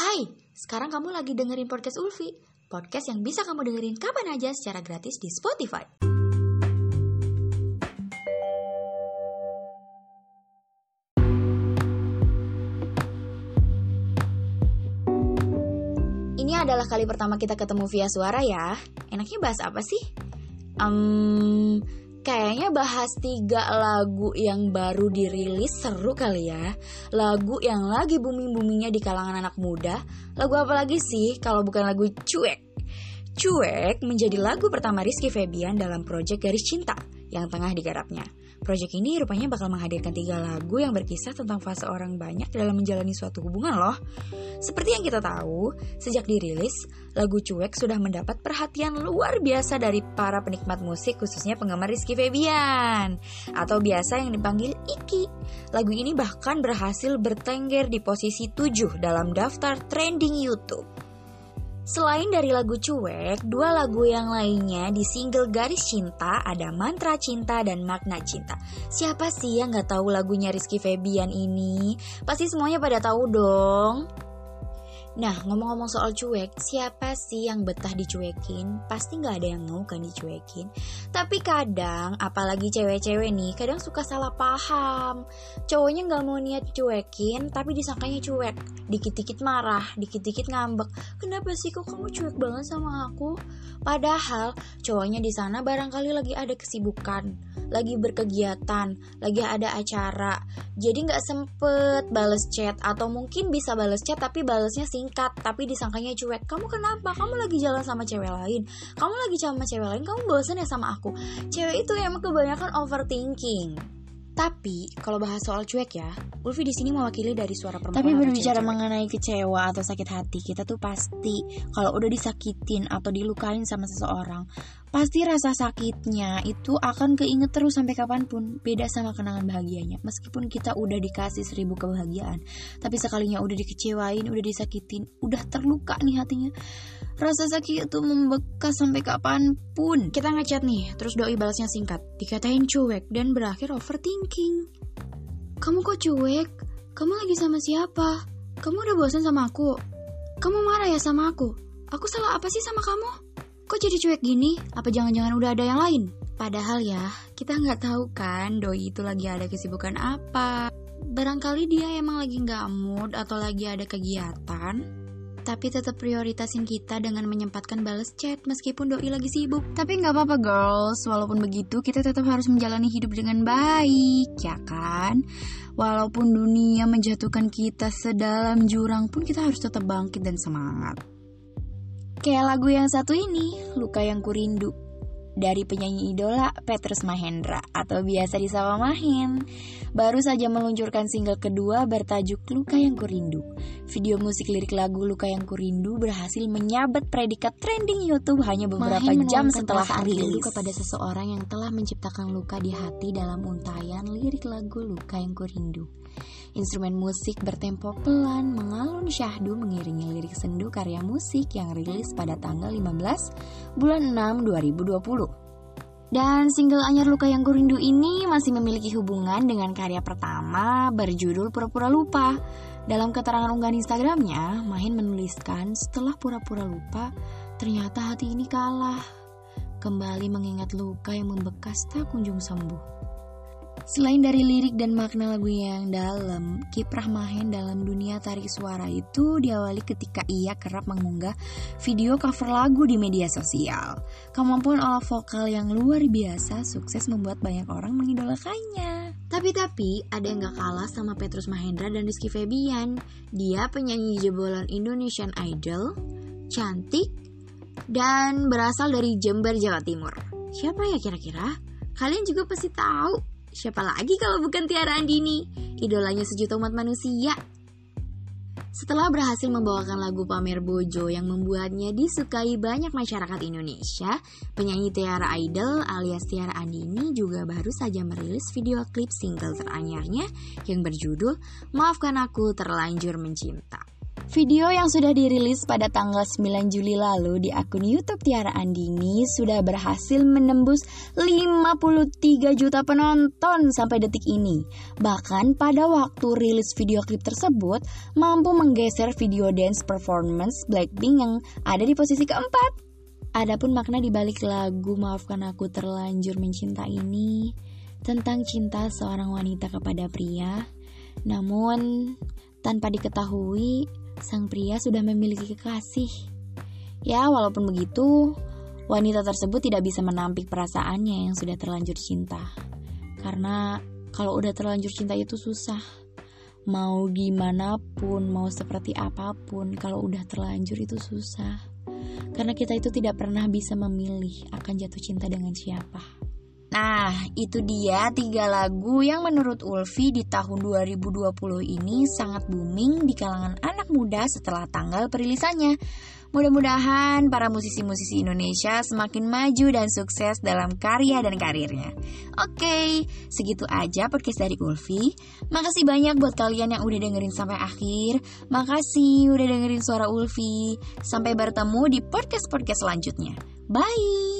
Hai, sekarang kamu lagi dengerin podcast Ulfi, podcast yang bisa kamu dengerin kapan aja secara gratis di Spotify. Ini adalah kali pertama kita ketemu via suara ya. Enaknya bahas apa sih? Um, kayaknya bahas tiga lagu yang baru dirilis seru kali ya. Lagu yang lagi booming-boomingnya di kalangan anak muda. Lagu apa lagi sih kalau bukan lagu Cuek? Cuek menjadi lagu pertama Rizky Febian dalam proyek Garis Cinta yang tengah digarapnya. Proyek ini rupanya bakal menghadirkan tiga lagu yang berkisah tentang fase orang banyak dalam menjalani suatu hubungan loh. Seperti yang kita tahu, sejak dirilis, lagu Cuek sudah mendapat perhatian luar biasa dari para penikmat musik khususnya penggemar Rizky Febian atau biasa yang dipanggil Iki. Lagu ini bahkan berhasil bertengger di posisi 7 dalam daftar trending YouTube. Selain dari lagu Cuek, dua lagu yang lainnya di single Garis Cinta ada Mantra Cinta dan Makna Cinta. Siapa sih yang nggak tahu lagunya Rizky Febian ini? Pasti semuanya pada tahu dong. Nah, ngomong-ngomong soal cuek, siapa sih yang betah dicuekin? Pasti nggak ada yang mau kan dicuekin. Tapi kadang, apalagi cewek-cewek nih, kadang suka salah paham. Cowoknya nggak mau niat cuekin, tapi disangkanya cuek. Dikit-dikit marah, dikit-dikit ngambek. Kenapa sih kok kamu cuek banget sama aku? Padahal cowoknya di sana barangkali lagi ada kesibukan, lagi berkegiatan, lagi ada acara. Jadi nggak sempet bales chat atau mungkin bisa bales chat tapi balesnya singkat tapi disangkanya cuek. Kamu kenapa? Kamu lagi jalan sama cewek lain. Kamu lagi sama cewek lain. Kamu bosan ya sama aku. Cewek itu emang kebanyakan overthinking. Tapi kalau bahas soal cuek ya, Ulfi di sini mewakili dari suara perempuan. Tapi berbicara mengenai kecewa atau sakit hati, kita tuh pasti kalau udah disakitin atau dilukain sama seseorang, pasti rasa sakitnya itu akan keinget terus sampai kapan pun. Beda sama kenangan bahagianya. Meskipun kita udah dikasih seribu kebahagiaan, tapi sekalinya udah dikecewain, udah disakitin, udah terluka nih hatinya. Rasa sakit itu membekas sampai kapan pun. Kita ngechat nih, terus doi balasnya singkat, dikatain cuek dan berakhir overthinking. Kamu kok cuek? Kamu lagi sama siapa? Kamu udah bosan sama aku? Kamu marah ya sama aku? Aku salah apa sih sama kamu? Kok jadi cuek gini? Apa jangan-jangan udah ada yang lain? Padahal ya, kita nggak tahu kan doi itu lagi ada kesibukan apa. Barangkali dia emang lagi nggak mood atau lagi ada kegiatan tapi tetap prioritasin kita dengan menyempatkan balas chat meskipun doi lagi sibuk. Tapi nggak apa-apa girls, walaupun begitu kita tetap harus menjalani hidup dengan baik, ya kan? Walaupun dunia menjatuhkan kita sedalam jurang pun kita harus tetap bangkit dan semangat. Kayak lagu yang satu ini, Luka Yang Kurindu dari penyanyi idola Petrus Mahendra atau biasa disapa Mahen. Baru saja meluncurkan single kedua bertajuk Luka Yang Kurindu. Video musik lirik lagu Luka Yang Kurindu berhasil menyabet predikat trending YouTube hanya beberapa Mahen jam setelah rilis kepada seseorang yang telah menciptakan luka di hati dalam untayan lirik lagu Luka Yang Kurindu. Instrumen musik bertempo pelan mengalun syahdu mengiringi lirik sendu karya musik yang rilis pada tanggal 15 bulan 6 2020. Dan single Anyar Luka Yang Kurindu ini masih memiliki hubungan dengan karya pertama berjudul Pura-Pura Lupa. Dalam keterangan unggahan Instagramnya, Mahin menuliskan setelah pura-pura lupa, ternyata hati ini kalah. Kembali mengingat luka yang membekas tak kunjung sembuh. Selain dari lirik dan makna lagu yang dalam, kiprah Mahen dalam dunia tarik suara itu diawali ketika ia kerap mengunggah video cover lagu di media sosial. Kemampuan olah vokal yang luar biasa sukses membuat banyak orang mengidolakannya. Tapi-tapi ada yang gak kalah sama Petrus Mahendra dan Rizky Febian. Dia penyanyi jebolan Indonesian Idol, cantik, dan berasal dari Jember, Jawa Timur. Siapa ya kira-kira? Kalian juga pasti tahu Siapa lagi kalau bukan Tiara Andini, idolanya sejuta umat manusia. Setelah berhasil membawakan lagu Pamer Bojo yang membuatnya disukai banyak masyarakat Indonesia, penyanyi Tiara Idol alias Tiara Andini juga baru saja merilis video klip single teranyarnya yang berjudul Maafkan Aku Terlanjur Mencinta. Video yang sudah dirilis pada tanggal 9 Juli lalu di akun YouTube Tiara Andini sudah berhasil menembus 53 juta penonton sampai detik ini. Bahkan pada waktu rilis video klip tersebut mampu menggeser video dance performance Blackpink yang ada di posisi keempat. Adapun makna di balik lagu Maafkan Aku Terlanjur Mencinta ini tentang cinta seorang wanita kepada pria, namun tanpa diketahui sang pria sudah memiliki kekasih. Ya, walaupun begitu, wanita tersebut tidak bisa menampik perasaannya yang sudah terlanjur cinta. Karena kalau udah terlanjur cinta itu susah. Mau gimana pun, mau seperti apa pun, kalau udah terlanjur itu susah. Karena kita itu tidak pernah bisa memilih akan jatuh cinta dengan siapa. Nah, itu dia tiga lagu yang menurut Ulfi di tahun 2020 ini sangat booming di kalangan anak muda setelah tanggal perilisannya. Mudah-mudahan para musisi-musisi Indonesia semakin maju dan sukses dalam karya dan karirnya. Oke, segitu aja podcast dari Ulfi. Makasih banyak buat kalian yang udah dengerin sampai akhir. Makasih udah dengerin suara Ulfi. Sampai bertemu di podcast-podcast selanjutnya. Bye!